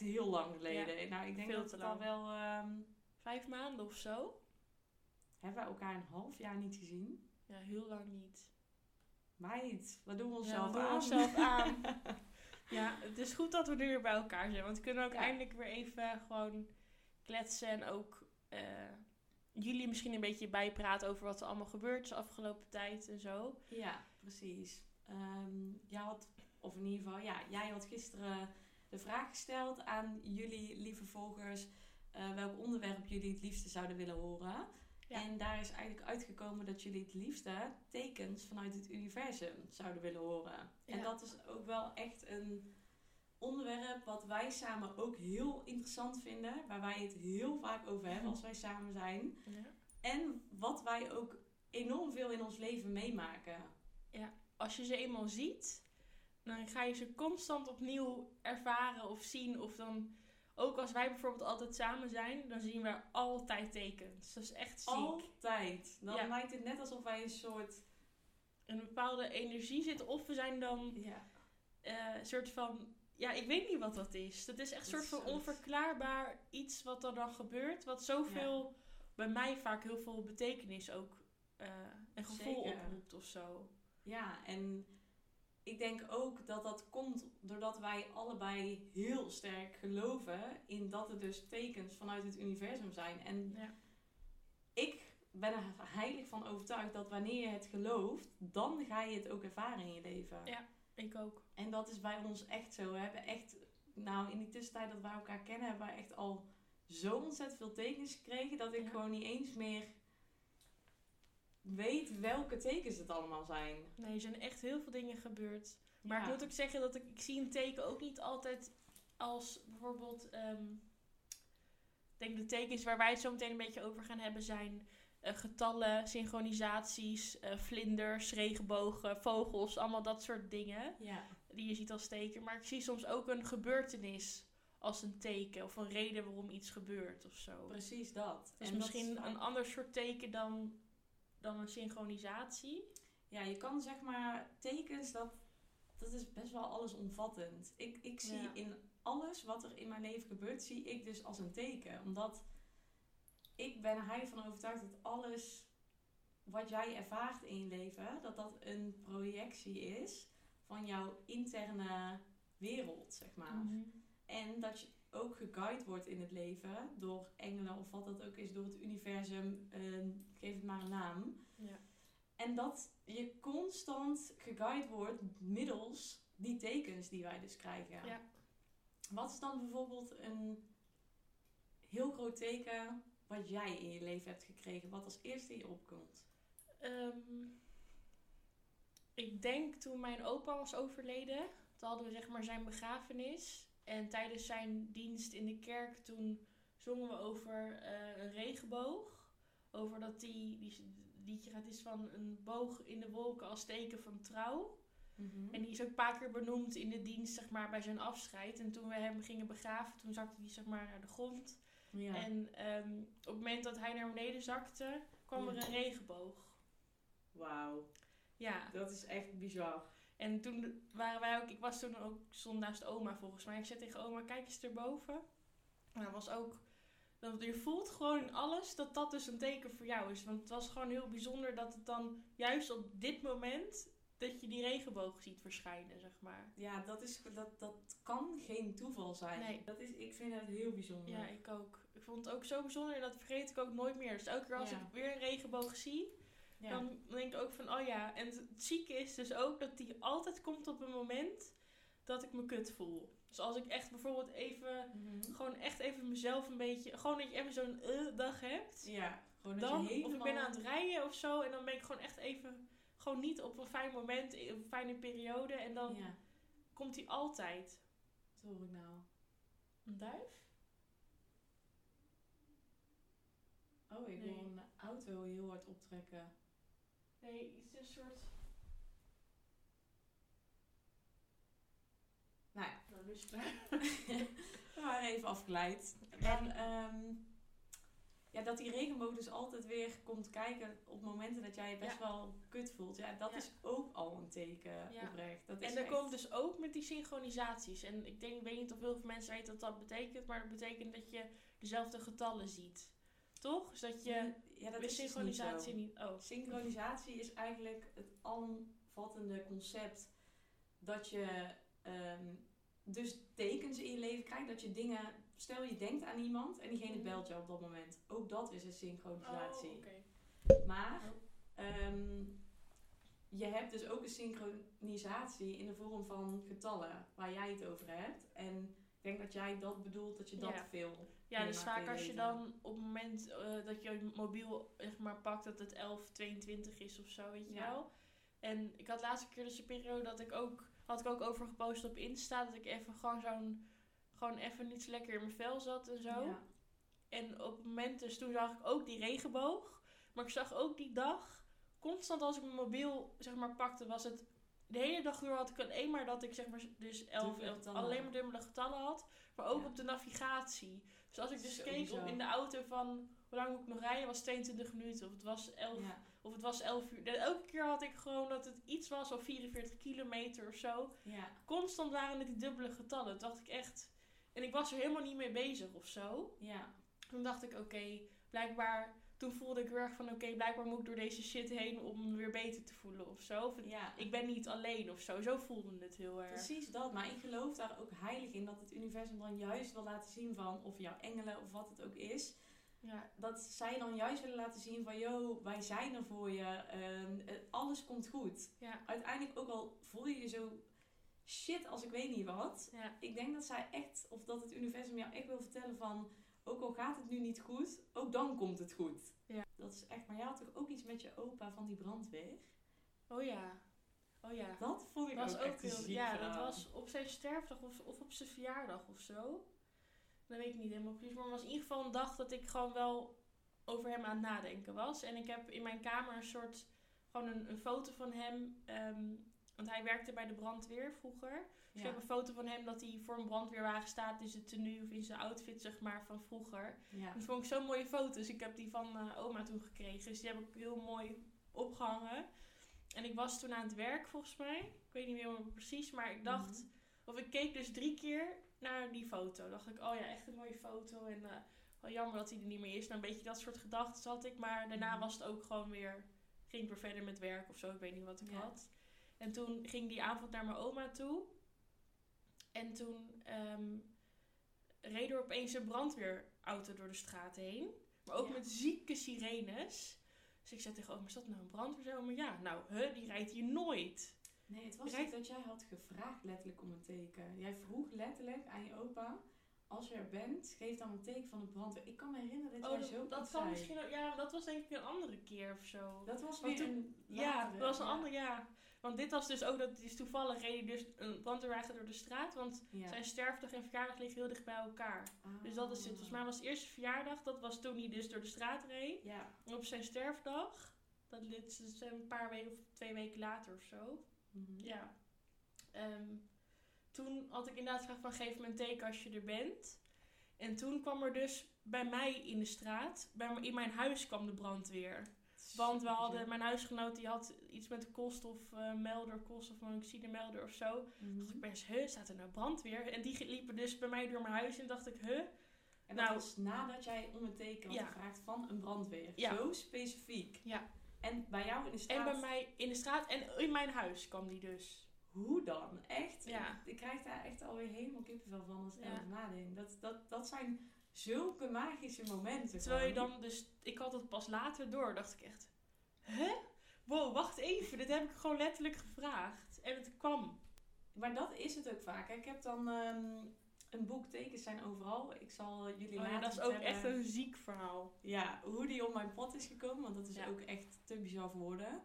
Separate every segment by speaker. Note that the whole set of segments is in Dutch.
Speaker 1: Echt heel lang geleden. Nou, ik denk dat het al wel... ehm,
Speaker 2: Vijf maanden of zo.
Speaker 1: hebben we elkaar een half jaar niet gezien?
Speaker 2: Ja, heel lang niet.
Speaker 1: Meid, wat doen we
Speaker 2: Ja,
Speaker 1: onszelf
Speaker 2: we doen
Speaker 1: aan?
Speaker 2: onszelf aan. Ja, het is goed dat we nu weer bij elkaar zijn. Want we kunnen ook
Speaker 1: Ja.
Speaker 2: eindelijk weer even gewoon kletsen. En ook eh, jullie misschien een beetje bijpraten over wat er allemaal gebeurd is de afgelopen tijd en zo.
Speaker 1: Ja, precies. Ehm jij had, of in ieder geval, ja, jij had gisteren de vraag gesteld aan jullie lieve volgers eh, welk onderwerp jullie het liefste zouden willen horen.
Speaker 2: Ja.
Speaker 1: En daar is eigenlijk uitgekomen dat jullie het liefste tekens vanuit het universum zouden willen horen. En
Speaker 2: Ja.
Speaker 1: dat is ook wel echt een onderwerp wat wij samen ook heel interessant vinden. Waar wij het heel vaak over hebben als wij samen zijn.
Speaker 2: Ja.
Speaker 1: En wat wij ook enorm veel in ons leven meemaken.
Speaker 2: Als je ze eenmaal ziet, dan ga je ze constant opnieuw ervaren of zien. Of dan, ook als wij bijvoorbeeld altijd samen zijn, dan zien we altijd tekens. Dat is echt ziek.
Speaker 1: Altijd. Dan
Speaker 2: Ja.
Speaker 1: lijkt het net alsof wij een soort...
Speaker 2: Een bepaalde energie zit. Of we zijn dan
Speaker 1: Ja,
Speaker 2: eh, een soort van. Ja, ik weet niet wat dat is. Dat is echt een soort van onverklaarbaar iets wat er dan gebeurt. Wat zoveel, bij mij vaak heel veel betekenis ook. eh een gevoel
Speaker 1: Zeker.
Speaker 2: oproept of zo.
Speaker 1: ja, en ik denk ook dat dat komt doordat wij allebei heel sterk geloven in dat er dus tekens vanuit het universum zijn. En
Speaker 2: Ja.
Speaker 1: ik ben er heilig van overtuigd dat wanneer je het gelooft, dan ga je het ook ervaren in je leven.
Speaker 2: Ja. Ik ook.
Speaker 1: En dat is bij ons echt zo. We hebben echt, nou in die tussentijd dat wij elkaar kennen, hebben wij echt al zo ontzettend veel tekens gekregen dat ik
Speaker 2: Ja.
Speaker 1: gewoon niet eens meer weet welke tekens het allemaal zijn.
Speaker 2: Nee, er zijn echt heel veel dingen gebeurd. Maar
Speaker 1: Ja.
Speaker 2: ik moet ook zeggen dat ik, ik zie een teken ook niet altijd als bijvoorbeeld. ehm, ik denk de tekens waar wij het zo meteen een beetje over gaan hebben zijn eh, getallen, synchronisaties, eh, vlinders, regenbogen, vogels, allemaal dat soort dingen.
Speaker 1: Ja,
Speaker 2: die je ziet als teken. Maar ik zie soms ook een gebeurtenis als een teken. Of een reden waarom iets gebeurt of zo.
Speaker 1: precies dat.
Speaker 2: Dus
Speaker 1: En dat
Speaker 2: misschien
Speaker 1: is
Speaker 2: een ander soort teken dan, dan een synchronisatie.
Speaker 1: Ja, je kan zeg maar tekens, dat, dat is best wel allesomvattend. Ik, ik zie
Speaker 2: Ja.
Speaker 1: in alles wat er in mijn leven gebeurt, zie ik dus als een teken. Omdat ik ben er heilig van overtuigd dat alles wat jij ervaart in je leven, dat dat een projectie is van jouw interne wereld, zeg maar.
Speaker 2: Mhm.
Speaker 1: En dat je ook geguid wordt in het leven door engelen of wat dat ook is, door het universum, eh, geef het maar een naam.
Speaker 2: Ja.
Speaker 1: En dat je constant geguid wordt middels die tekens die wij dus krijgen.
Speaker 2: Ja.
Speaker 1: Wat is dan bijvoorbeeld een heel groot teken wat jij in je leven hebt gekregen, wat als eerste in je opkomt?
Speaker 2: Ehm, ik denk toen mijn opa was overleden, toen hadden we zeg maar zijn begrafenis. En tijdens zijn dienst in de kerk, toen zongen we over eh, een regenboog. Over dat die, die liedje gaat is van een boog in de wolken als teken van trouw. En die is ook een paar keer benoemd in de dienst, zeg maar, bij zijn afscheid. En toen we hem gingen begraven, toen zakte hij zeg maar naar de grond.
Speaker 1: ja.
Speaker 2: En ehm, op het moment dat hij naar beneden zakte, kwam
Speaker 1: Ja.
Speaker 2: er een regenboog.
Speaker 1: Wauw,
Speaker 2: Ja,
Speaker 1: dat is echt bizar.
Speaker 2: En toen waren wij ook, ik was toen ook stond naast oma volgens mij. Ik zei tegen oma, kijk eens erboven. En dat was ook, dat je voelt gewoon in alles dat dat dus een teken voor jou is. Want het was gewoon heel bijzonder dat het dan juist op dit moment, dat je die regenboog ziet verschijnen, zeg maar.
Speaker 1: Ja, dat, is, dat, dat kan geen toeval zijn.
Speaker 2: Nee.
Speaker 1: Dat is, ik vind het heel bijzonder.
Speaker 2: Ja, ik ook. Ik vond het ook zo bijzonder en dat vergeet ik ook nooit meer. Dus elke keer als
Speaker 1: Ja.
Speaker 2: ik weer een regenboog zie,
Speaker 1: Ja.
Speaker 2: dan denk ik ook van, oh ja. En het zieke is dus ook dat die altijd komt op een moment dat ik me kut voel. Dus als ik echt bijvoorbeeld even,
Speaker 1: Mhm.
Speaker 2: gewoon echt even mezelf een beetje, gewoon dat je even zo'n eh dag hebt.
Speaker 1: Ja, gewoon dat
Speaker 2: Dan,
Speaker 1: je helemaal...
Speaker 2: of ik ben aan het rijden of zo en dan ben ik gewoon echt even, gewoon niet op een fijn moment, in een fijne periode. En dan
Speaker 1: Ja,
Speaker 2: komt die altijd.
Speaker 1: wat hoor ik nou?
Speaker 2: Een duif?
Speaker 1: Oh, ik
Speaker 2: Nee.
Speaker 1: hoor een auto heel hard optrekken.
Speaker 2: Nee, het is een soort...
Speaker 1: Nou ja,
Speaker 2: Nou, dus
Speaker 1: we waren even afgeleid. Dan, ehm, ja, dat die regenboog dus altijd weer komt kijken op momenten dat jij je best wel kut voelt. Ja, dat
Speaker 2: Ja.
Speaker 1: is ook al een teken
Speaker 2: Ja.
Speaker 1: oprecht. Dat is
Speaker 2: En dat
Speaker 1: echt-
Speaker 2: komt dus ook met die synchronisaties. En ik denk, ik weet niet of heel veel mensen weten wat dat betekent, maar dat betekent dat je dezelfde getallen ziet. Toch? Dus dat je
Speaker 1: ja, dat is dus
Speaker 2: synchronisatie
Speaker 1: niet.
Speaker 2: Oh.
Speaker 1: Synchronisatie is eigenlijk het alomvattende concept dat je ehm, dus tekens in je leven krijgt. Dat je dingen, stel je denkt aan iemand en diegene
Speaker 2: Mhm.
Speaker 1: belt jou op dat moment. Ook dat is een synchronisatie.
Speaker 2: Oh.
Speaker 1: Maar
Speaker 2: Oh.
Speaker 1: ehm, je hebt dus ook een synchronisatie in de vorm van getallen waar jij het over hebt. En denk dat jij dat bedoelt, dat je dat
Speaker 2: Ja.
Speaker 1: veel
Speaker 2: Ja, dus vaak als je dan op het moment eh, dat je je mobiel zeg maar, pakt dat het 11.22 is of zo, weet je
Speaker 1: Ja.
Speaker 2: wel. En ik had laatste keer dus een periode dat ik ook, had ik ook over gepost op Insta, dat ik even gewoon zo'n, gewoon even niet zo lekker in mijn vel zat en zo.
Speaker 1: Ja.
Speaker 2: En op het moment dus toen zag ik ook die regenboog. Maar ik zag ook die dag, constant als ik mijn mobiel zeg maar pakte, was het de hele dag door had ik alleen maar dat ik zeg maar dus 11,
Speaker 1: Dubbele
Speaker 2: 11
Speaker 1: getallen.
Speaker 2: alleen maar dubbele getallen had. Maar ook
Speaker 1: Ja.
Speaker 2: op de navigatie. Dus als ik dus keek op in de auto van hoe lang moet ik nog rijden, was het 22 minuten. Of het was 11,
Speaker 1: Ja.
Speaker 2: of het was 11 uur. En elke keer had ik gewoon dat het iets was of 44 kilometer of zo.
Speaker 1: Ja.
Speaker 2: Constant waren het die dubbele getallen. Toen dacht ik echt. En ik was er helemaal niet mee bezig of zo.
Speaker 1: Ja.
Speaker 2: Toen dacht ik, oké, blijkbaar. Toen voelde ik heel erg van, oké, blijkbaar moet ik door deze shit heen om me weer beter te voelen of zo. Of
Speaker 1: ja.
Speaker 2: ik ben niet alleen of zo. Zo voelde het heel erg.
Speaker 1: Precies dat, maar ik geloof daar ook heilig in dat het universum dan juist wil laten zien van, of jouw engelen of wat het ook is,
Speaker 2: Ja,
Speaker 1: dat zij dan juist willen laten zien van, yo, wij zijn er voor je, ehm, eh, alles komt goed.
Speaker 2: ja,
Speaker 1: Uiteindelijk ook al voel je je zo shit als ik weet niet wat,
Speaker 2: ja.
Speaker 1: ik denk dat zij echt, of dat het universum jou echt wil vertellen van, ook al gaat het nu niet goed, ook dan komt het goed.
Speaker 2: Ja.
Speaker 1: Dat is echt, maar jij had toch ook iets met je opa van die brandweer?
Speaker 2: Oh ja. Oh ja.
Speaker 1: Dat vond ik
Speaker 2: was
Speaker 1: ook,
Speaker 2: ook
Speaker 1: echt een
Speaker 2: heel,
Speaker 1: ziek
Speaker 2: ja, dat was op zijn sterfdag of, of op zijn verjaardag of zo. Dat weet ik niet helemaal precies. Maar het was in ieder geval een dag dat ik gewoon wel over hem aan het nadenken was. En ik heb in mijn kamer een soort, gewoon een, een foto van hem. ehm, want hij werkte bij de brandweer vroeger. Dus
Speaker 1: Ja.
Speaker 2: ik heb een foto van hem dat hij voor een brandweerwagen staat in zijn tenue of in zijn outfit, zeg maar, van vroeger.
Speaker 1: Ja.
Speaker 2: Dat vond ik zo'n mooie foto. Dus ik heb die van eh, oma toen gekregen. Dus die heb ik heel mooi opgehangen. En ik was toen aan het werk volgens mij. Ik weet niet meer helemaal precies. Maar ik dacht...
Speaker 1: Mhm.
Speaker 2: Of ik keek dus drie keer naar die foto. dacht ik, oh ja, echt een mooie foto. En eh wel jammer dat hij er niet meer is. Nou, een beetje dat soort gedachten had ik. Maar daarna
Speaker 1: Mhm.
Speaker 2: was het ook gewoon weer... Ging ik weer verder met werk of zo. Ik weet niet wat ik
Speaker 1: Ja.
Speaker 2: had. En toen ging die avond naar mijn oma toe. En toen ehm reed er opeens een brandweerauto door de straat heen. Maar ook
Speaker 1: Ja.
Speaker 2: met zieke sirenes. Dus ik zei tegen oma, is dat nou een brandweer? Maar ja, nou, huh, die rijdt hier nooit.
Speaker 1: Nee, het was
Speaker 2: Rijdt-
Speaker 1: niet dat jij had gevraagd letterlijk om een teken. Jij vroeg letterlijk aan je opa, als je er bent, geef dan een teken van de brandweer. Ik kan me herinneren dat
Speaker 2: Oh,
Speaker 1: jij zo
Speaker 2: dat, kan
Speaker 1: zei.
Speaker 2: misschien ook, ja, dat was denk ik een andere keer of zo.
Speaker 1: Dat was weer
Speaker 2: toen-
Speaker 1: een
Speaker 2: ja, dat was een
Speaker 1: ja.
Speaker 2: andere, ja. Want dit was dus ook, dat is toevallig reed hij dus een brandweerwagen door de straat. Want
Speaker 1: Ja.
Speaker 2: zijn sterfdag en verjaardag liggen heel dicht bij elkaar. Dus dat is het. Volgens mij was het eerste verjaardag, dat was toen hij dus door de straat reed.
Speaker 1: Ja.
Speaker 2: En op zijn sterfdag, dat is een paar weken of twee weken later of zo.
Speaker 1: Mhm.
Speaker 2: Ja. Ehm, toen had ik inderdaad gevraagd van geef me een teken als je er bent. En toen kwam er dus bij mij in de straat, bij in mijn huis kwam de brandweer. Want we hadden, mijn huisgenoot die had iets met de koolstofmelder, koolstofmonoxidemelder of zo.
Speaker 1: Mhm.
Speaker 2: dacht ik best, huh, staat er nou brandweer? En die liepen dus bij mij door mijn huis en dacht ik, huh?
Speaker 1: En dat
Speaker 2: Nou-
Speaker 1: was nadat jij om een teken had
Speaker 2: Ja.
Speaker 1: gevraagd van een brandweer.
Speaker 2: Ja.
Speaker 1: Zo specifiek.
Speaker 2: Ja.
Speaker 1: En bij jou in de straat,
Speaker 2: En bij mij in de straat en in mijn huis kwam die dus.
Speaker 1: hoe dan? Echt?
Speaker 2: Ja.
Speaker 1: Ik krijg daar echt alweer helemaal kippenvel van als ik
Speaker 2: Ja.
Speaker 1: erover nadenk. Dat, dat, dat zijn zulke magische momenten.
Speaker 2: Terwijl je dan dus, ik had het pas later door, dacht ik echt, hè? Wow, wacht even, dit heb ik gewoon letterlijk gevraagd. En het kwam.
Speaker 1: Maar dat is het ook vaak. hè. Ik heb dan ehm, een boek Tekens zijn overal. Ik zal jullie
Speaker 2: Oh ja,
Speaker 1: later
Speaker 2: dat is ook echt een ziek verhaal.
Speaker 1: Ja, hoe die op mijn pad is gekomen. Want dat is
Speaker 2: Ja.
Speaker 1: ook echt te bizar voor woorden.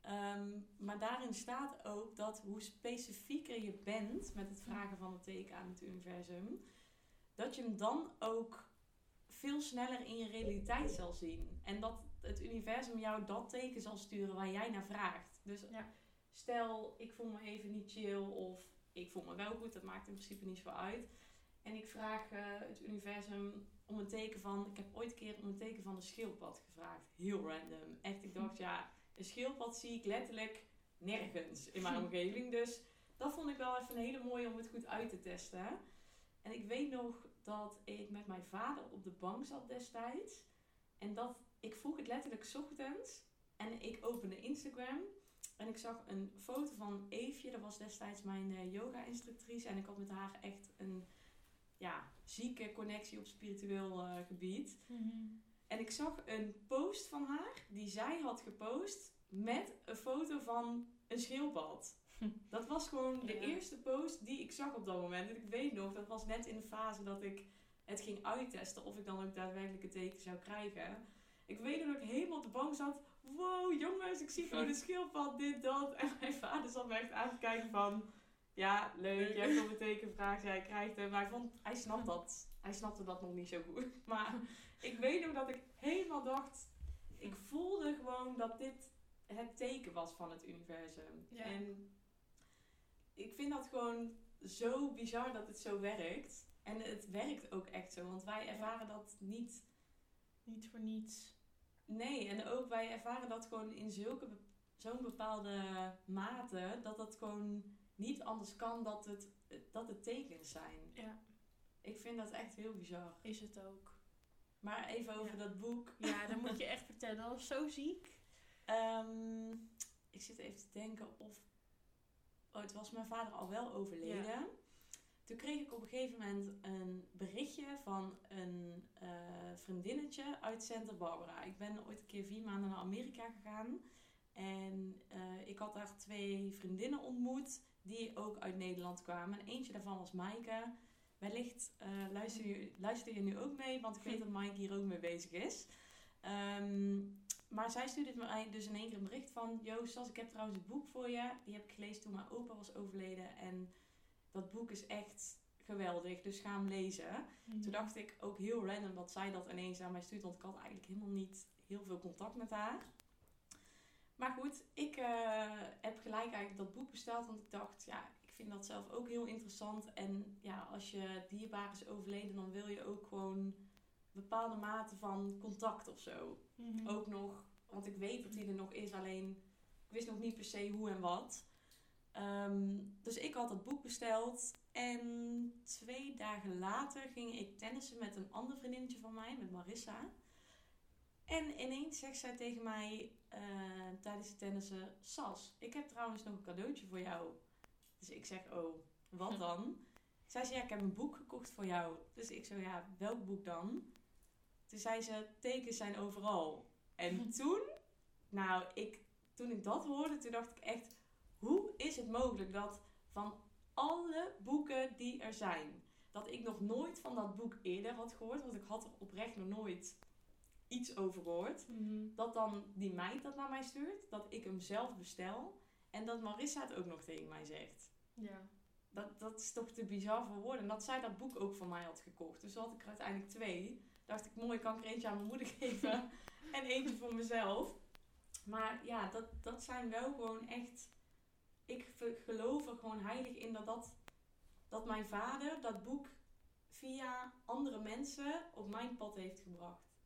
Speaker 1: Ehm, maar daarin staat ook dat hoe specifieker je bent met het vragen van een teken aan het universum, dat je hem dan ook veel sneller in je realiteit zal zien. En dat het universum jou dat teken zal sturen waar jij naar vraagt. Dus
Speaker 2: Ja.
Speaker 1: stel, ik voel me even niet chill of ik voel me wel goed, dat maakt in principe niet zo uit. En ik vraag eh, het universum om een teken van... Ik heb ooit een keer om een teken van een schildpad gevraagd. Heel random. Echt, ik dacht, ja, een schildpad zie ik letterlijk nergens in mijn omgeving. Dus dat vond ik wel even een hele mooie om het goed uit te testen. En ik weet nog dat ik met mijn vader op de bank zat destijds. En dat ik vroeg het letterlijk 's ochtends. En ik opende Instagram. En ik zag een foto van Eefje. Dat was destijds mijn eh, yoga-instructrice. En ik had met haar echt een ja, zieke connectie op spiritueel eh, gebied. En ik zag een post van haar die zij had gepost met een foto van een schildpad. Dat was gewoon de
Speaker 2: Ja.
Speaker 1: eerste post die ik zag op dat moment. En ik weet nog, dat was net in de fase dat ik het ging uittesten of ik dan ook daadwerkelijk een teken zou krijgen. Ik weet nog dat ik helemaal op de bank zat. Wow, jongens, ik zie gewoon een schildpad, dit, dat. En mijn vader zat me echt aan te kijken van... Ja, leuk, je hebt op een teken gevraagd, jij krijgt hem. Maar hij, vond, hij, snapt dat, hij snapte dat nog niet zo goed. Maar ik weet nog dat ik helemaal dacht... Ik voelde gewoon dat dit het teken was van het universum.
Speaker 2: Ja.
Speaker 1: En ik vind dat gewoon zo bizar dat het zo werkt. En het werkt ook echt zo, want wij ervaren dat niet.
Speaker 2: Niet voor niets.
Speaker 1: Nee, en ook wij ervaren dat gewoon in zulke zo'n bepaalde mate dat dat gewoon niet anders kan dat het, dat het tekens zijn.
Speaker 2: Ja,
Speaker 1: Ik vind dat echt heel bizar.
Speaker 2: is het ook.
Speaker 1: Maar even over
Speaker 2: Ja.
Speaker 1: dat boek.
Speaker 2: Ja, dat moet je echt vertellen. Dat was zo ziek.
Speaker 1: Ehm, ik zit even te denken of. Oh, het was mijn vader al wel overleden.
Speaker 2: Ja.
Speaker 1: Toen kreeg ik op een gegeven moment een berichtje van een eh, vriendinnetje uit Santa Barbara. Ik ben ooit een keer vier maanden naar Amerika gegaan. En eh, ik had daar twee vriendinnen ontmoet die ook uit Nederland kwamen. En eentje daarvan was Maaike. Wellicht eh, luister, je, luister je nu ook mee, want ik weet dat Maaike hier ook mee bezig is. Ehm, maar zij stuurde mij dus in één keer een bericht van... Sas, ik heb trouwens een boek voor je. Die heb ik gelezen toen mijn opa was overleden. En dat boek is echt geweldig, dus ga hem lezen. Toen dacht ik ook heel random dat zij dat ineens aan mij stuurt. Want ik had eigenlijk helemaal niet heel veel contact met haar. Maar goed, ik eh, heb gelijk eigenlijk dat boek besteld. Want ik dacht, ja, ik vind dat zelf ook heel interessant. En ja, als je dierbaar is overleden, dan wil je ook gewoon bepaalde mate van contact of zo
Speaker 2: Mhm.
Speaker 1: ook nog, want ik weet dat hij er nog is, alleen ik wist nog niet per se hoe en wat. Ehm, dus ik had dat boek besteld en twee dagen later ging ik tennissen met een ander vriendinnetje van mij, met Marissa. En ineens zegt zij tegen mij eh, tijdens het tennissen, Sas, ik heb trouwens nog een cadeautje voor jou. Dus ik zeg, oh, wat dan? Zij zei, ja, ik heb een boek gekocht voor jou. Dus ik zo, ja, welk boek dan? Toen zei ze, tekens zijn overal. En toen, nou, ik, toen ik dat hoorde, toen dacht ik echt, hoe is het mogelijk dat van alle boeken die er zijn, dat ik nog nooit van dat boek eerder had gehoord, want ik had er oprecht nog nooit iets over gehoord,
Speaker 2: Mhm.
Speaker 1: dat dan die meid dat naar mij stuurt, dat ik hem zelf bestel en dat Marissa het ook nog tegen mij zegt.
Speaker 2: Ja.
Speaker 1: Dat, dat is toch te bizar voor woorden. En dat zij dat boek ook van mij had gekocht. Dus had ik er uiteindelijk twee. Dacht ik, mooi, kan ik er eentje aan mijn moeder geven. en eentje voor mezelf. Maar ja, dat, dat zijn wel gewoon echt... Ik geloof er gewoon heilig in dat, dat, dat mijn vader dat boek via andere mensen op mijn pad heeft gebracht.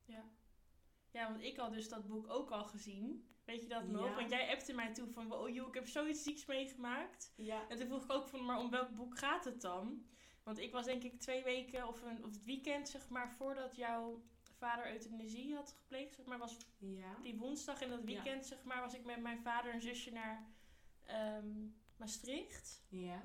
Speaker 2: Ja, want ik had dus dat boek ook al gezien. Weet je dat nog?
Speaker 1: Ja.
Speaker 2: Want jij appte mij toen van, oh joh, ik heb zoiets zieks meegemaakt.
Speaker 1: Ja.
Speaker 2: En toen vroeg ik ook van, maar om welk boek gaat het dan? Want ik was denk ik twee weken of, een, of het weekend, zeg maar, voordat jouw vader euthanasie had gepleegd, zeg maar, was
Speaker 1: Ja.
Speaker 2: die woensdag in dat
Speaker 1: Ja.
Speaker 2: weekend, zeg maar, was ik met mijn vader en zusje naar ehm, Maastricht.
Speaker 1: Ja.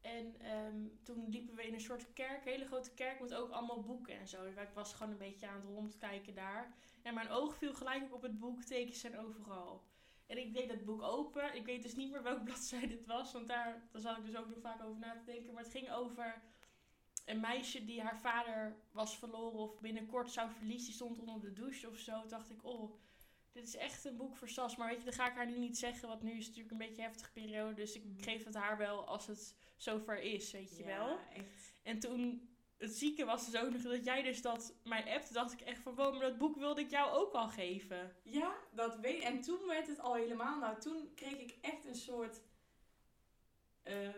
Speaker 2: En ehm, toen liepen we in een soort kerk, een hele grote kerk met ook allemaal boeken en zo. Dus ik was gewoon een beetje aan het rondkijken daar. En mijn oog viel gelijk op het boek Tekens zijn overal. En ik deed dat boek open. Ik weet dus niet meer welke bladzijde het was, want daar, daar zat ik dus ook nog vaak over na te denken. Maar het ging over een meisje die haar vader was verloren of binnenkort zou verliezen. Die stond onder de douche of zo. Toen dacht ik, oh, dit is echt een boek voor Sas. Maar weet je, dat ga ik haar nu niet zeggen, want nu is het natuurlijk een beetje een heftige periode. Dus ik
Speaker 1: Mhm.
Speaker 2: geef het haar wel als het zover is, weet je wel.
Speaker 1: Ja, echt.
Speaker 2: En toen, het zieke was dus ook nog dat jij dus dat mij appte, dacht ik echt van, wow, maar dat boek wilde ik jou ook al geven.
Speaker 1: Ja, dat weet En toen werd het al helemaal. Nou, toen kreeg ik echt een soort eh,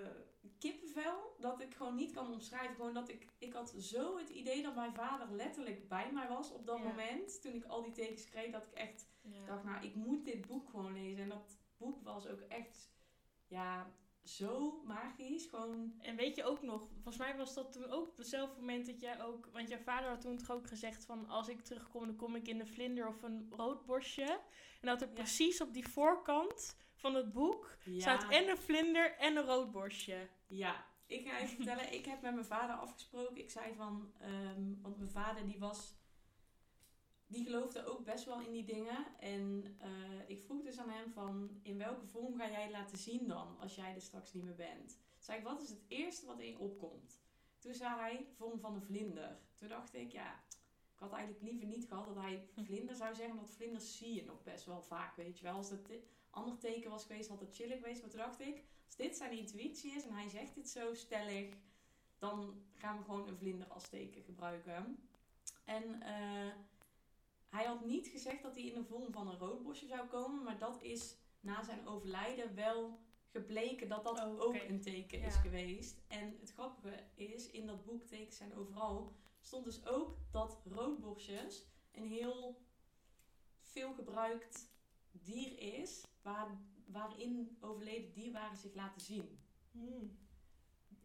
Speaker 1: kippenvel kippenvel dat ik gewoon niet kan omschrijven. Gewoon dat ik, ik had zo het idee dat mijn vader letterlijk bij mij was op dat
Speaker 2: Ja.
Speaker 1: moment. Toen ik al die tekens kreeg, dat ik echt
Speaker 2: Ja.
Speaker 1: dacht, nou, ik moet dit boek gewoon lezen. En dat boek was ook echt, ja, zo magisch. Gewoon,
Speaker 2: En weet je ook nog, volgens mij was dat toen ook op hetzelfde moment dat jij ook, want jouw vader had toen toch ook gezegd van als ik terugkom dan kom ik in een vlinder of een roodborstje. En dat er
Speaker 1: Ja.
Speaker 2: precies op die voorkant van het boek
Speaker 1: ja,
Speaker 2: staat en een vlinder en een roodborstje.
Speaker 1: ja. Ik ga even vertellen, ik heb met mijn vader afgesproken. Ik zei van, ehm, want mijn vader die was, die geloofde ook best wel in die dingen. En eh, ik vroeg dus aan hem van, in welke vorm ga jij laten zien dan, als jij er straks niet meer bent? Toen zei ik, wat is het eerste wat in je opkomt? Toen zei hij, vorm van een vlinder. Toen dacht ik, ja, ik had eigenlijk liever niet gehad dat hij vlinder zou zeggen, want vlinders zie je nog best wel vaak, weet je wel. Als het een ander teken was geweest, had het chillig geweest. Maar toen dacht ik, als dit zijn intuïtie is en hij zegt dit zo stellig, dan gaan we gewoon een vlinder als teken gebruiken. En eh, hij had niet gezegd dat hij in de vorm van een roodbosje zou komen, maar dat is na zijn overlijden wel gebleken dat dat
Speaker 2: Oh,
Speaker 1: ook een teken is geweest. En het grappige is, in dat boek Tekens zijn overal, stond dus ook dat roodborstjes een heel veel gebruikt dier is, waar, waarin overleden dierbaren zich laten zien.
Speaker 2: Hmm.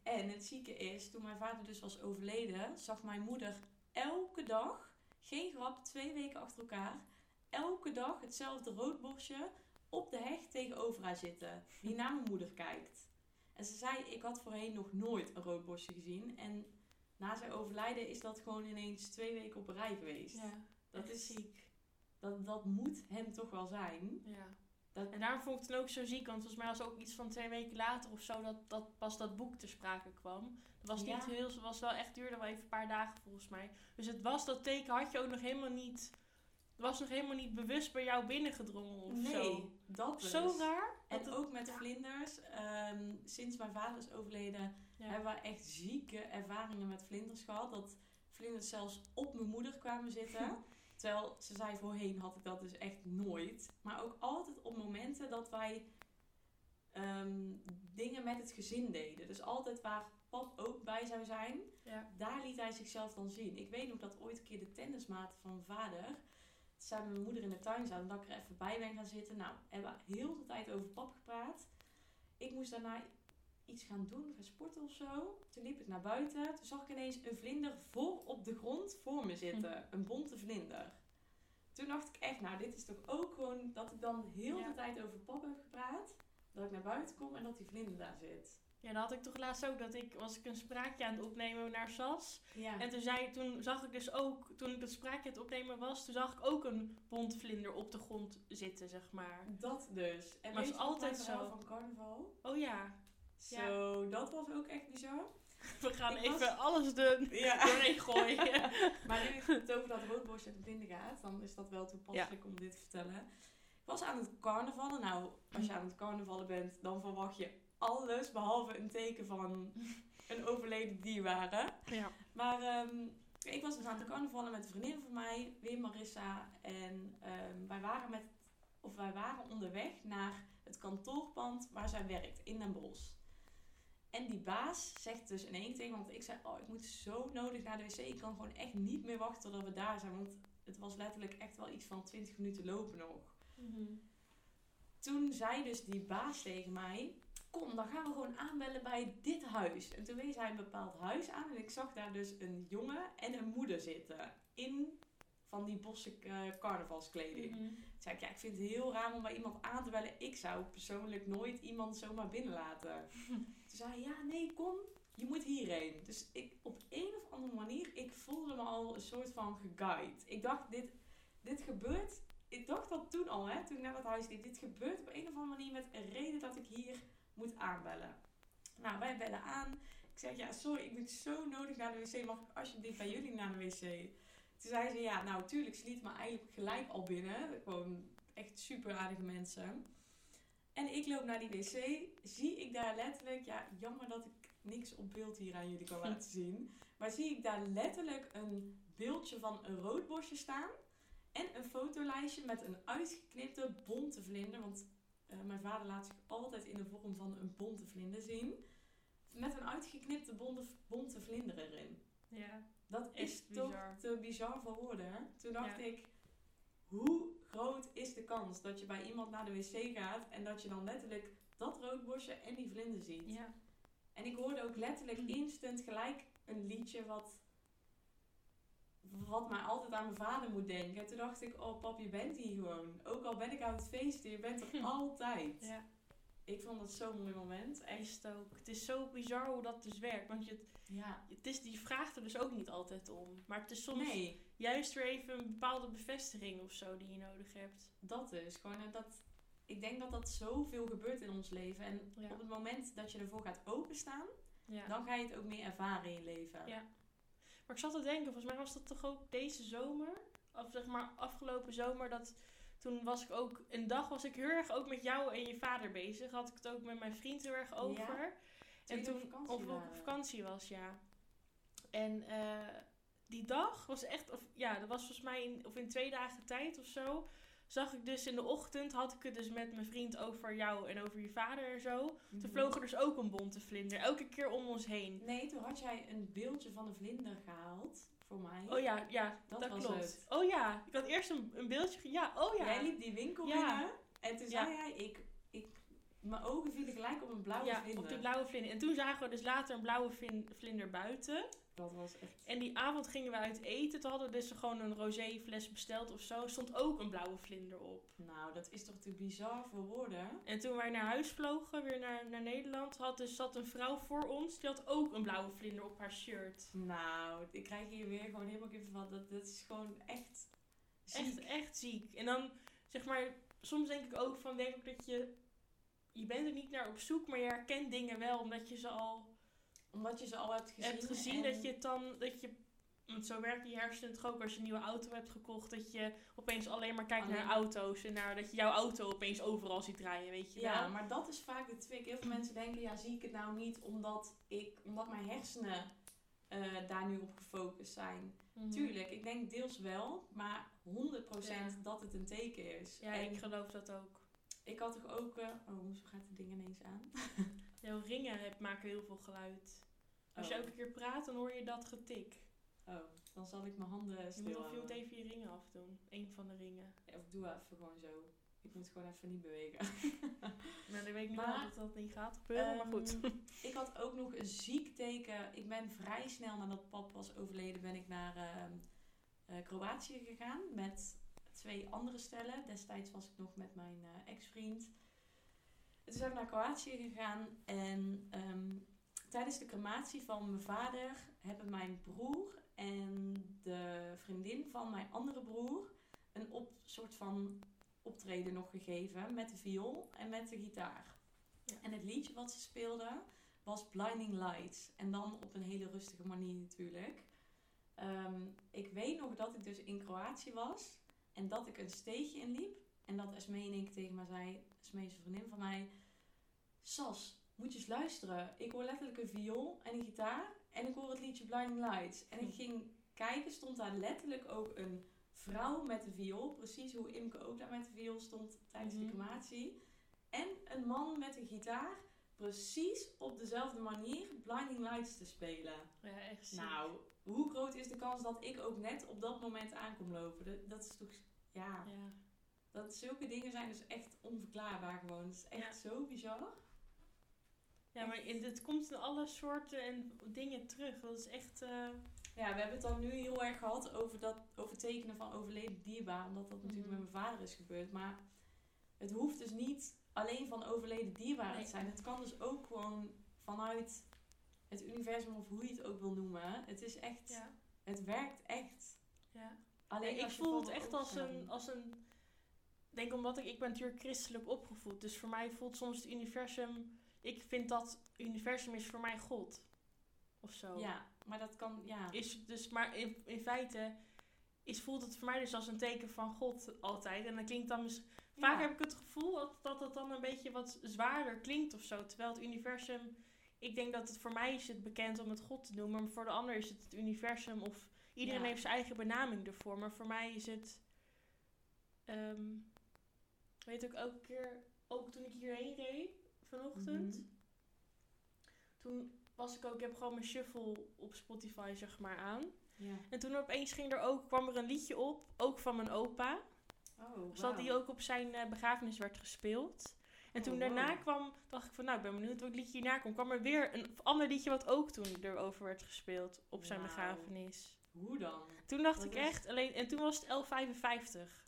Speaker 1: En het zieke is, toen mijn vader dus was overleden, zag mijn moeder elke dag, geen grap, twee weken achter elkaar, elke dag hetzelfde roodborstje op de heg tegenover haar zitten, die naar mijn moeder kijkt. En ze zei, ik had voorheen nog nooit een roodborstje gezien. En na zijn overlijden is dat gewoon ineens twee weken op een rij geweest.
Speaker 2: Ja,
Speaker 1: dat, is,
Speaker 2: ziek.
Speaker 1: dat, dat moet hem toch wel zijn.
Speaker 2: Ja.
Speaker 1: Dat,
Speaker 2: En daarom vond ik het ook zo ziek, want volgens mij was ook iets van twee weken later of zo dat, dat pas dat boek ter sprake kwam. Het was, niet
Speaker 1: Ja.
Speaker 2: heel, was wel echt duurde wel even een paar dagen volgens mij. Dus het was dat teken had je ook nog helemaal niet, het was nog helemaal niet bewust bij jou binnengedrongen of
Speaker 1: nee,
Speaker 2: zo.
Speaker 1: dat dus.
Speaker 2: Zo raar.
Speaker 1: En
Speaker 2: het-
Speaker 1: ook met
Speaker 2: ja.
Speaker 1: vlinders. ehm, sinds mijn vader is overleden,
Speaker 2: Ja.
Speaker 1: hebben we echt zieke ervaringen met vlinders gehad. Dat vlinders zelfs op mijn moeder kwamen zitten. Terwijl ze zei voorheen had ik dat dus echt nooit. Maar ook altijd op momenten dat wij ehm, dingen met het gezin deden. Dus altijd waar pap ook bij zou zijn,
Speaker 2: Ja.
Speaker 1: daar liet hij zichzelf dan zien. Ik weet nog dat ooit een keer de tennismaat van mijn vader samen met mijn moeder in de tuin zaten. Dat ik er even bij ben gaan zitten. Nou, hebben we heel de tijd over pap gepraat. Ik moest daarna iets gaan doen, gaan sporten of zo. Toen liep ik naar buiten. Toen zag ik ineens een vlinder voor op de grond voor me zitten. Een bonte vlinder. Toen dacht ik echt, nou, dit is toch ook gewoon dat ik dan heel
Speaker 2: Ja.
Speaker 1: de tijd over pap heb gepraat. Dat ik naar buiten kom en dat die vlinder daar zit.
Speaker 2: Ja, dat had ik toch laatst ook, dat ik, was ik een spraakje aan het opnemen naar Sas.
Speaker 1: Ja.
Speaker 2: En toen, zei, toen zag ik dus ook, toen ik dat spraakje aan het opnemen was, toen zag ik ook een bontvlinder op de grond zitten, zeg maar.
Speaker 1: Dat dus. En
Speaker 2: Maar het is altijd zo.
Speaker 1: van carnaval?
Speaker 2: Oh ja, Ja.
Speaker 1: Zo, dat was ook echt bizar.
Speaker 2: we gaan
Speaker 1: Ik
Speaker 2: even
Speaker 1: was-
Speaker 2: alles.
Speaker 1: Ja.
Speaker 2: doorheen gooien.
Speaker 1: maar nu het over dat roodborstje en de blinden gaat, dan is dat wel toepasselijk om dit te vertellen. Ik was aan het carnavallen. Nou, als je aan het carnavallen bent, dan verwacht je alles behalve een teken van een overleden dierbare.
Speaker 2: ja.
Speaker 1: Maar ehm, ik was dus aan het carnavallen met een vriendin van mij, weer Marissa. En ehm, wij, waren met, of wij waren onderweg naar het kantoorpand waar zij werkt, in Den Bosch. En die baas zegt dus in één tegen, want ik zei, oh, ik moet zo nodig naar de wc. Ik kan gewoon echt niet meer wachten totdat we daar zijn. Want het was letterlijk echt wel iets van 20 minuten lopen nog.
Speaker 2: Mhm.
Speaker 1: Toen zei dus die baas tegen mij: Kom, dan gaan we gewoon aanbellen bij dit huis. En toen wees hij een bepaald huis aan. En ik zag daar dus een jongen en een moeder zitten. In van die bosse eh, carnavalskleding.
Speaker 2: Mhm.
Speaker 1: Toen zei ik: Ja, ik vind het heel raar om bij iemand aan te bellen. Ik zou persoonlijk nooit iemand zomaar binnenlaten. Toen zei hij: Ja, nee, kom. Je moet hierheen. Dus ik, op een of andere manier, ik voelde me al een soort van geguid. Ik dacht, dit, dit gebeurt ik dacht dat toen al, hè, toen ik naar dat huis liep. Dit gebeurt op een of andere manier met een reden dat ik hier moet aanbellen. Nou, wij bellen aan. Ik zeg, ja, sorry, ik moet zo nodig naar de wc. Mag ik alsjeblieft bij jullie naar de wc? Toen zei ze, ja, nou, tuurlijk. Ze liet me eigenlijk gelijk al binnen. Gewoon echt super aardige mensen. En ik loop naar die wc. Zie ik daar letterlijk, ja, jammer dat ik niks op beeld hier aan jullie kan laten zien. Maar zie ik daar letterlijk een beeldje van een roodbosje staan. En een fotolijstje met een uitgeknipte bonte vlinder. Want eh, mijn vader laat zich altijd in de vorm van een bonte vlinder zien. met een uitgeknipte bonte, bonte vlinder erin.
Speaker 2: Ja.
Speaker 1: Dat is toch te bizar voor woorden. Toen dacht
Speaker 2: Ja.
Speaker 1: ik, hoe groot is de kans dat je bij iemand naar de wc gaat en dat je dan letterlijk dat roodbosje en die vlinder ziet?
Speaker 2: Ja.
Speaker 1: En ik hoorde ook letterlijk
Speaker 2: Mm.
Speaker 1: instant gelijk een liedje wat, wat mij altijd aan mijn vader moet denken. En toen dacht ik, oh pap, je bent hier gewoon. Ook al ben ik aan het feesten, je bent er altijd.
Speaker 2: Ja.
Speaker 1: Ik vond het zo'n mooi moment. Echt.
Speaker 2: Is het ook. Het is zo bizar hoe dat dus werkt. Want je,
Speaker 1: Ja.
Speaker 2: het is, die vraagt er dus ook niet altijd om. Maar het is soms
Speaker 1: Nee,
Speaker 2: juist weer even een bepaalde bevestiging of zo die je nodig hebt.
Speaker 1: dat dus. Gewoon, eh, dat, ik denk dat dat zoveel gebeurt in ons leven. En
Speaker 2: Ja.
Speaker 1: op het moment dat je ervoor gaat openstaan,
Speaker 2: Ja.
Speaker 1: dan ga je het ook meer ervaren in je leven.
Speaker 2: Ja. Maar ik zat te denken, volgens mij was dat toch ook deze zomer? Of zeg maar afgelopen zomer, dat toen was ik ook, een dag was ik heel erg ook met jou en je vader bezig. Had ik het ook met mijn vriend heel erg over.
Speaker 1: Toen
Speaker 2: en toen,
Speaker 1: op vakantie
Speaker 2: of op vakantie was, ja. En eh, die dag was echt, of ja, dat was volgens mij in, of in twee dagen tijd of zo. Zag ik dus in de ochtend, had ik het dus met mijn vriend over jou en over je vader en zo. Toen
Speaker 1: Mhm.
Speaker 2: vloog er dus ook een bonte vlinder, elke keer om ons heen.
Speaker 1: Nee, toen had jij een beeldje van een vlinder gehaald voor mij.
Speaker 2: Oh ja, ja,
Speaker 1: Dat
Speaker 2: dat,
Speaker 1: was
Speaker 2: klopt.
Speaker 1: het.
Speaker 2: Oh ja, ik had eerst een, een beeldje. Ja, oh ja.
Speaker 1: Jij liep die winkel
Speaker 2: Ja.
Speaker 1: binnen en toen
Speaker 2: Ja.
Speaker 1: zei jij, ik, ik, mijn ogen vielen gelijk op een blauwe
Speaker 2: ja,
Speaker 1: vlinder.
Speaker 2: op die blauwe vlinder. En toen zagen we dus later een blauwe vlinder buiten.
Speaker 1: Dat was echt...
Speaker 2: En die avond gingen we uit eten. Toen hadden we dus gewoon een rosé fles besteld of zo. Er stond ook een blauwe vlinder op.
Speaker 1: Nou, dat is toch te bizar voor woorden?
Speaker 2: En toen wij naar huis vlogen, weer naar, naar Nederland, had dus, zat een vrouw voor ons. Die had ook een blauwe vlinder op haar shirt.
Speaker 1: Nou, ik krijg hier weer gewoon helemaal even van. Dat, dat is gewoon echt
Speaker 2: Echt,
Speaker 1: ziek.
Speaker 2: echt ziek. En dan, zeg maar, soms denk ik ook van, denk ik dat je... Je bent er niet naar op zoek, maar je herkent dingen wel, omdat je ze al
Speaker 1: Omdat je ze al hebt gezien.
Speaker 2: hebt gezien
Speaker 1: en-
Speaker 2: dat je het dan, dat je, want zo werken je hersenen toch ook als je een nieuwe auto hebt gekocht, dat je opeens alleen maar kijkt
Speaker 1: Alleen-
Speaker 2: naar auto's en naar dat je jouw auto opeens overal ziet rijden, weet je
Speaker 1: Ja,
Speaker 2: wel.
Speaker 1: maar dat is vaak de trick. Heel veel mensen denken, ja, zie ik het nou niet omdat, ik, omdat mijn hersenen eh, daar nu op gefocust zijn.
Speaker 2: Mhm.
Speaker 1: Tuurlijk, ik denk deels wel, maar 100%
Speaker 2: Ja.
Speaker 1: dat het een teken is.
Speaker 2: Ja,
Speaker 1: en
Speaker 2: ik geloof dat ook.
Speaker 1: ik had toch ook... eh, oh, zo gaat het ding ineens aan.
Speaker 2: Jouw ringen heb, maken heel veel geluid. Als je
Speaker 1: Oh.
Speaker 2: elke keer praat, dan hoor je dat getik.
Speaker 1: Oh, dan zal ik mijn handen
Speaker 2: Je moet,
Speaker 1: stil
Speaker 2: je moet even je ringen afdoen. Eén van de ringen.
Speaker 1: Of doe even gewoon zo. Ik moet gewoon even niet bewegen.
Speaker 2: Nou, dan weet ik niet
Speaker 1: Maar,
Speaker 2: dat dat niet gaat gebeuren, maar goed.
Speaker 1: Ehm, ik had ook nog een ziek teken. Ik ben vrij snel nadat pap was overleden, ben ik naar ehm, eh, Kroatië gegaan met twee andere stellen. Destijds was ik nog met mijn eh, ex-vriend. En Toen zijn we naar Kroatië gegaan en ehm, tijdens de crematie van mijn vader hebben mijn broer en de vriendin van mijn andere broer een op, soort van optreden nog gegeven met de viool en met de gitaar.
Speaker 2: Ja.
Speaker 1: En het liedje wat ze speelden was Blinding Lights. En dan op een hele rustige manier natuurlijk. Ehm, ik weet nog dat ik dus in Kroatië was en dat ik een steegje inliep. En dat Esmee in één keer tegen mij zei, Een vriendin van mij. Sas, moet je eens luisteren. Ik hoor letterlijk een viool en een gitaar en ik hoor het liedje Blinding Lights. En ik ging kijken, stond daar letterlijk ook een vrouw met een viool. Precies hoe Imke ook daar met de viool stond tijdens de crematie. En een man met een gitaar, precies op dezelfde manier Blinding Lights te spelen.
Speaker 2: Ja, echt ziek.
Speaker 1: Nou, hoe groot is de kans dat ik ook net op dat moment aankom lopen? Dat, dat is toch, ja,
Speaker 2: Ja.
Speaker 1: Dat zulke dingen zijn dus echt onverklaarbaar gewoon. Het is echt zo bizar.
Speaker 2: Ja, maar in, het komt in alle soorten en dingen terug. Dat is echt... eh,
Speaker 1: Ja, we hebben het dan nu heel erg gehad over, dat, over tekenen van overleden dierbaren, omdat dat natuurlijk
Speaker 2: Mhm.
Speaker 1: met mijn vader is gebeurd. Maar het hoeft dus niet alleen van overleden dierbaren
Speaker 2: Nee.
Speaker 1: te zijn. Het kan dus ook gewoon vanuit het universum of hoe je het ook wil noemen. Het is echt,
Speaker 2: ja.
Speaker 1: het werkt echt.
Speaker 2: ja.
Speaker 1: Alleen
Speaker 2: ik voel het echt als een, als een... Ik denk omdat ik... Ik ben natuurlijk christelijk opgevoed. Dus voor mij voelt soms het universum... Ik vind dat universum is voor mij God. Of zo.
Speaker 1: Ja, maar dat kan, ja.
Speaker 2: Is dus, maar in, in feite is, voelt het voor mij dus als een teken van God altijd. En dan klinkt dan mis- Vaak
Speaker 1: Ja.
Speaker 2: heb ik het gevoel dat, dat het dan een beetje wat zwaarder klinkt of zo. Terwijl het universum... Ik denk dat het voor mij is het bekend om het God te noemen. Maar voor de ander is het het universum of... Iedereen
Speaker 1: Ja.
Speaker 2: heeft zijn eigen benaming ervoor. Maar voor mij is het... ehm, weet ik elke keer... Ook toen ik hierheen reed vanochtend.
Speaker 1: Mhm.
Speaker 2: Toen was ik ook, ik heb gewoon mijn shuffle op Spotify zeg maar aan.
Speaker 1: Ja.
Speaker 2: En toen opeens ging er ook, kwam er een liedje op, ook van mijn opa.
Speaker 1: Oh,
Speaker 2: Zodat die ook op zijn eh, begrafenis werd gespeeld. En toen
Speaker 1: Oh,
Speaker 2: daarna
Speaker 1: wow.
Speaker 2: kwam, dacht ik van nou, ik ben benieuwd welk liedje hierna komt. kwam er weer een ander liedje wat ook toen erover werd gespeeld op zijn begrafenis.
Speaker 1: Hoe dan?
Speaker 2: Toen dacht ik
Speaker 1: is-
Speaker 2: echt, alleen, en toen was het 1155.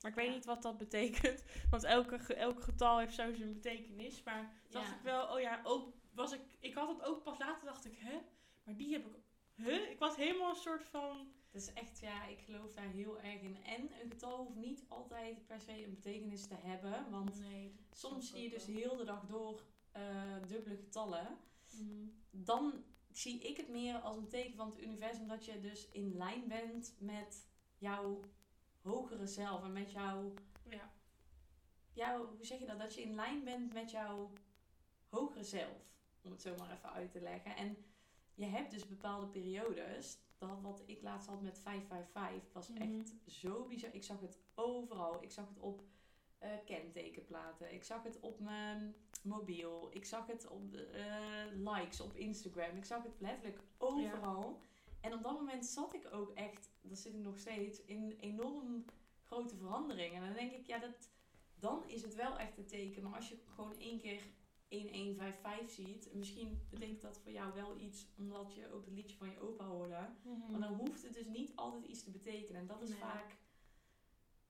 Speaker 2: Maar ik weet
Speaker 1: Ja.
Speaker 2: niet wat dat betekent. Want elke, elk getal heeft zo zijn betekenis. Maar dacht
Speaker 1: Ja.
Speaker 2: ik wel, oh ja, ook was ik, ik had het ook pas later dacht ik, hè? Maar die heb ik, huh? Ik was helemaal een soort van,
Speaker 1: Dat is echt, ja, ik geloof daar heel erg in. En een getal hoeft niet altijd per se een betekenis te hebben. Want
Speaker 2: nee.
Speaker 1: soms zie je dus heel de dag door eh, dubbele getallen.
Speaker 2: Mhm.
Speaker 1: Dan zie ik het meer als een teken van het universum dat je dus in lijn bent met jouw hogere zelf. En met jouw,
Speaker 2: Ja.
Speaker 1: jouw, hoe zeg je dat? Dat je in lijn bent met jouw hogere zelf. Om het zo maar even uit te leggen. En je hebt dus bepaalde periodes. Dat wat ik laatst had met 555 was
Speaker 2: Mhm.
Speaker 1: echt zo bizar. Ik zag het overal. Ik zag het op eh, kentekenplaten. Ik zag het op mijn mobiel. Ik zag het op eh, likes op Instagram. Ik zag het letterlijk overal. En op dat moment zat ik ook echt, dat zit ik nog steeds, in enorm grote veranderingen. En dan denk ik, ja, dat, dan is het wel echt een teken. Maar als je gewoon één keer 1155 ziet, misschien betekent dat voor jou wel iets, omdat je ook het liedje van je opa hoorde.
Speaker 2: Mhm.
Speaker 1: Maar dan hoeft het dus niet altijd iets te betekenen. En dat is
Speaker 2: Nee.
Speaker 1: vaak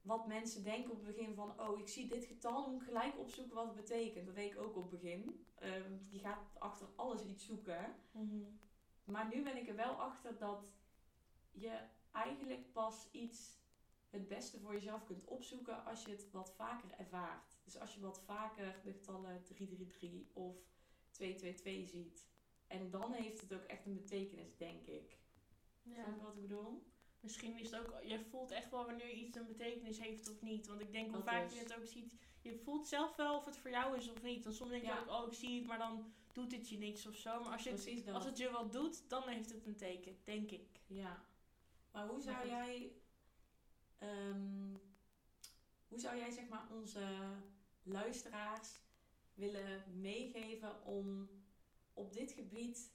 Speaker 1: wat mensen denken op het begin van... Oh, ik zie dit getal, dan moet ik gelijk opzoeken wat het betekent. Dat deed ik ook op het begin. Ehm, je gaat achter alles iets zoeken.
Speaker 2: Mhm.
Speaker 1: Maar nu ben ik er wel achter dat je eigenlijk pas iets het beste voor jezelf kunt opzoeken als je het wat vaker ervaart. Dus als je wat vaker de getallen 333 of 222 ziet. En dan heeft het ook echt een betekenis, denk ik.
Speaker 2: Ja.
Speaker 1: Snap je wat ik bedoel?
Speaker 2: Misschien is het ook, je voelt echt wel wanneer iets een betekenis heeft of niet. Want ik denk hoe
Speaker 1: Dat
Speaker 2: vaak
Speaker 1: is.
Speaker 2: je het ook ziet, je voelt zelf wel of het voor jou is of niet. Want soms denk je
Speaker 1: Ja.
Speaker 2: ook, oh ik zie het, maar dan doet het je niks of zo. Maar als, je het,
Speaker 1: Precies
Speaker 2: als het je wat doet, dan heeft het een teken, denk ik.
Speaker 1: Ja. Maar hoe zou jij... ehm, hoe zou jij zeg maar onze luisteraars willen meegeven om op dit gebied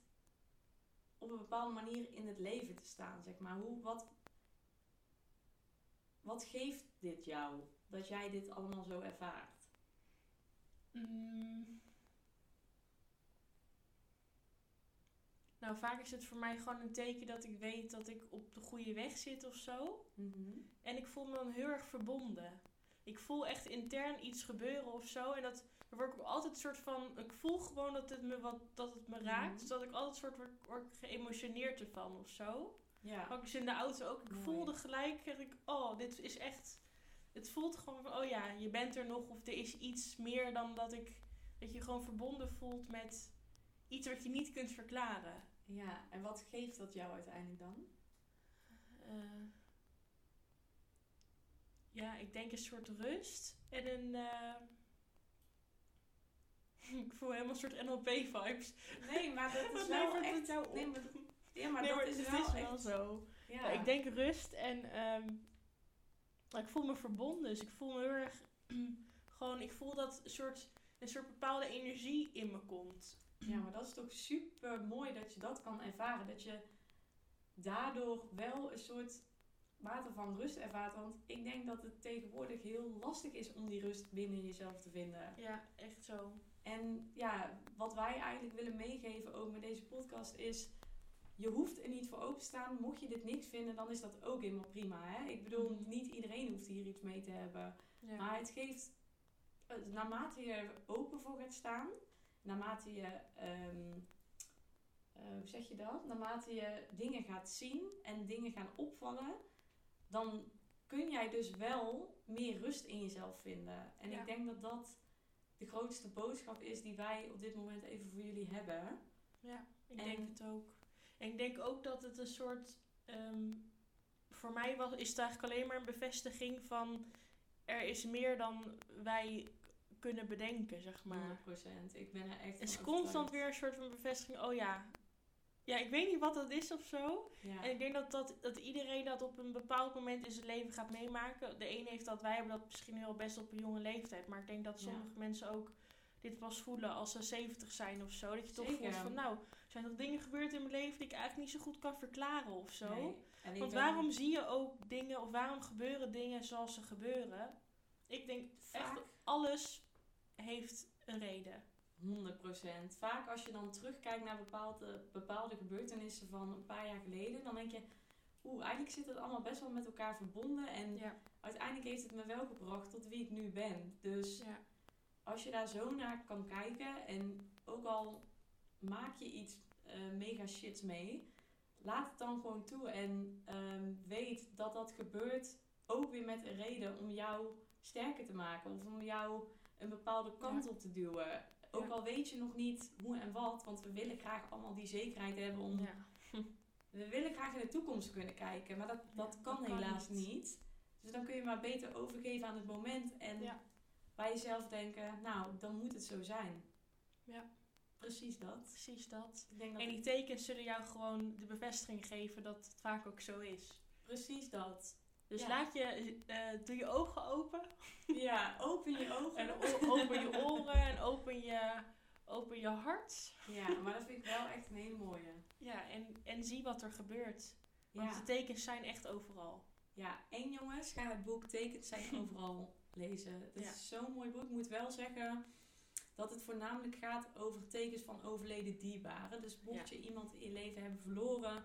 Speaker 1: op een bepaalde manier in het leven te staan, zeg maar. Hoe, wat, wat geeft dit jou, dat jij dit allemaal zo ervaart?
Speaker 2: Mm. Nou, vaak is het voor mij gewoon een teken dat ik weet dat ik op de goede weg zit of zo. En ik voel me dan heel erg verbonden. Ik voel echt intern iets gebeuren of zo. En dat daar word ik ook altijd een soort van. Ik voel gewoon dat het me, wat, dat het me raakt.
Speaker 1: Mhm.
Speaker 2: Dus dat ik altijd soort word, word geëmotioneerd ervan of zo.
Speaker 1: Ja.
Speaker 2: Ook dus in de auto ook. Ik
Speaker 1: Mooi.
Speaker 2: voelde gelijk. Ik, oh, dit is echt. Het voelt gewoon van, oh ja, je bent er nog. Of er is iets meer dan dat ik. Dat je gewoon verbonden voelt met iets wat je niet kunt verklaren.
Speaker 1: Ja, en wat geeft dat jou uiteindelijk dan?
Speaker 2: Eh, ja, ik denk een soort rust en een. eh, ik voel helemaal een soort NLP-vibes.
Speaker 1: Nee, maar dat is wel
Speaker 2: het
Speaker 1: echt...
Speaker 2: jou op?
Speaker 1: Nee, maar, ja, maar
Speaker 2: nee,
Speaker 1: dat
Speaker 2: maar
Speaker 1: is
Speaker 2: het
Speaker 1: wel
Speaker 2: is wel
Speaker 1: echt...
Speaker 2: zo.
Speaker 1: Ja.
Speaker 2: Ja, ik denk rust en ehm, ik voel me verbonden. Dus ik voel me heel erg. gewoon, ik voel dat een soort, een soort bepaalde energie in me komt.
Speaker 1: Ja, maar dat is toch super mooi dat je dat kan ervaren. Dat je daardoor wel een soort mate van rust ervaart. Want ik denk dat het tegenwoordig heel lastig is om die rust binnen jezelf te vinden.
Speaker 2: Ja, echt zo.
Speaker 1: En ja, wat wij eigenlijk willen meegeven ook met deze podcast is... Je hoeft er niet voor open te staan. Mocht je dit niks vinden, dan is dat ook helemaal prima. Hè? Ik bedoel,
Speaker 2: Mhm.
Speaker 1: niet iedereen hoeft hier iets mee te hebben.
Speaker 2: Ja.
Speaker 1: Maar het geeft, eh, naarmate je er open voor gaat staan, naarmate je, ehm, eh, hoe zeg je dat? Naarmate je dingen gaat zien en dingen gaan opvallen, dan kun jij dus wel meer rust in jezelf vinden. En
Speaker 2: Ja.
Speaker 1: ik denk dat dat de grootste boodschap is die wij op dit moment even voor jullie hebben.
Speaker 2: Ja, ik
Speaker 1: En-
Speaker 2: denk het ook. En ik denk ook dat het een soort. ehm, voor mij was, is het eigenlijk alleen maar een bevestiging van. Er is meer dan wij kunnen bedenken, zeg maar.
Speaker 1: 100%. Ik ben er echt
Speaker 2: Het is constant weer een soort van bevestiging. Oh ja. Ja, ik weet niet wat dat is of zo.
Speaker 1: Ja.
Speaker 2: En ik denk dat, dat, dat iedereen dat op een bepaald moment in zijn leven gaat meemaken. De ene heeft dat, wij hebben dat misschien wel best op een jonge leeftijd. Maar ik denk dat
Speaker 1: Ja.
Speaker 2: sommige mensen ook dit pas voelen als ze 70 zijn of zo. Dat je toch
Speaker 1: Zeker.
Speaker 2: voelt van nou, zijn toch dingen gebeurd in mijn leven die ik eigenlijk niet zo goed kan verklaren of zo.
Speaker 1: Nee.
Speaker 2: Want waarom zie je ook dingen, of waarom gebeuren dingen zoals ze gebeuren? Ik denk echt, alles heeft een reden.
Speaker 1: 100%. Vaak als je dan terugkijkt naar bepaalde, bepaalde gebeurtenissen van een paar jaar geleden, dan denk je, oeh, eigenlijk zit het allemaal best wel met elkaar verbonden. En
Speaker 2: Ja.
Speaker 1: uiteindelijk heeft het me wel gebracht tot wie ik nu ben. Dus
Speaker 2: Ja.
Speaker 1: als je daar zo naar kan kijken en ook al maak je iets eh, mega shits mee, laat het dan gewoon toe en ehm, weet dat dat gebeurt ook weer met een reden om jou sterker te maken of om jou een bepaalde kant
Speaker 2: Ja.
Speaker 1: op te duwen. Ook
Speaker 2: Ja.
Speaker 1: al weet je nog niet hoe en wat, want we willen graag allemaal die zekerheid hebben om
Speaker 2: Ja.
Speaker 1: we willen graag in de toekomst kunnen kijken, maar dat, dat kan
Speaker 2: dat kan
Speaker 1: helaas
Speaker 2: niet.
Speaker 1: niet. Dus dan kun je maar beter overgeven aan het moment en bij jezelf denken, nou, dan moet het zo zijn.
Speaker 2: Ja.
Speaker 1: Precies dat.
Speaker 2: Precies dat.
Speaker 1: Ik denk dat
Speaker 2: En die tekens zullen jou gewoon de bevestiging geven dat het vaak ook zo is.
Speaker 1: precies dat.
Speaker 2: Dus
Speaker 1: Ja.
Speaker 2: laat je, eh, doe je ogen open.
Speaker 1: Ja, open je ogen.
Speaker 2: En open je oren en open je, open je hart.
Speaker 1: Ja, maar dat vind ik wel echt een hele mooie.
Speaker 2: Ja, en, en zie wat er gebeurt. Want
Speaker 1: Ja,
Speaker 2: de tekens zijn echt overal.
Speaker 1: ja. en jongens, ga het boek Tekens zijn overal lezen. Het
Speaker 2: Ja.
Speaker 1: is zo'n mooi boek. Ik moet wel zeggen dat het voornamelijk gaat over tekens van overleden dierbaren. Dus mocht je iemand in je leven hebben verloren,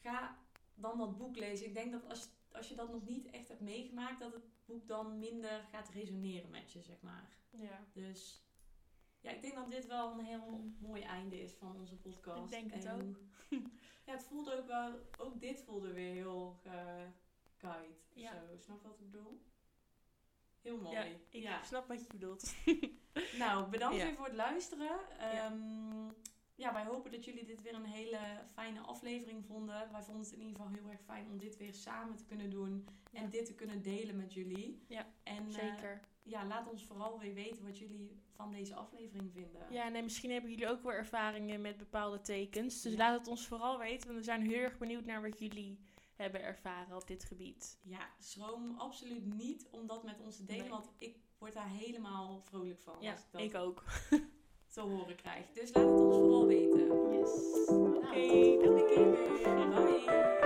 Speaker 1: ga dan dat boek lezen. Ik denk dat als, als je dat nog niet echt hebt meegemaakt, dat het boek dan minder gaat resoneren met je, zeg maar.
Speaker 2: Ja.
Speaker 1: Dus ja, ik denk dat dit wel een heel mooi einde is van onze podcast.
Speaker 2: Ik denk het
Speaker 1: En,
Speaker 2: ook.
Speaker 1: Ja, het voelde ook wel, ook dit voelde weer heel guide.
Speaker 2: Ja.
Speaker 1: Zo, snap wat ik bedoel? Heel mooi.
Speaker 2: ja, ik
Speaker 1: ja.
Speaker 2: snap wat je bedoelt.
Speaker 1: Nou, bedankt
Speaker 2: Ja.
Speaker 1: weer voor het luisteren.
Speaker 2: Ja.
Speaker 1: Ja, wij hopen dat jullie dit weer een hele fijne aflevering vonden. Wij vonden het in ieder geval heel erg fijn om dit weer samen te kunnen doen. En
Speaker 2: Ja.
Speaker 1: dit te kunnen delen met jullie.
Speaker 2: Ja,
Speaker 1: en, eh,
Speaker 2: Zeker.
Speaker 1: ja, laat ons vooral weer weten wat jullie van deze aflevering vinden.
Speaker 2: Ja, en misschien hebben jullie ook wel ervaringen met bepaalde tekens. Dus
Speaker 1: Ja.
Speaker 2: laat het ons vooral weten, want we zijn heel erg benieuwd naar wat jullie hebben ervaren op dit gebied.
Speaker 1: Ja, schroom absoluut niet om dat met ons te delen.
Speaker 2: Nee.
Speaker 1: Want ik word daar helemaal vrolijk van
Speaker 2: Ja,
Speaker 1: als ik dat
Speaker 2: ik ook.
Speaker 1: te horen krijgt. Dus laat het ons vooral weten.
Speaker 2: Yes. Oké, okay, nou,
Speaker 1: tot de keer weer. Bye.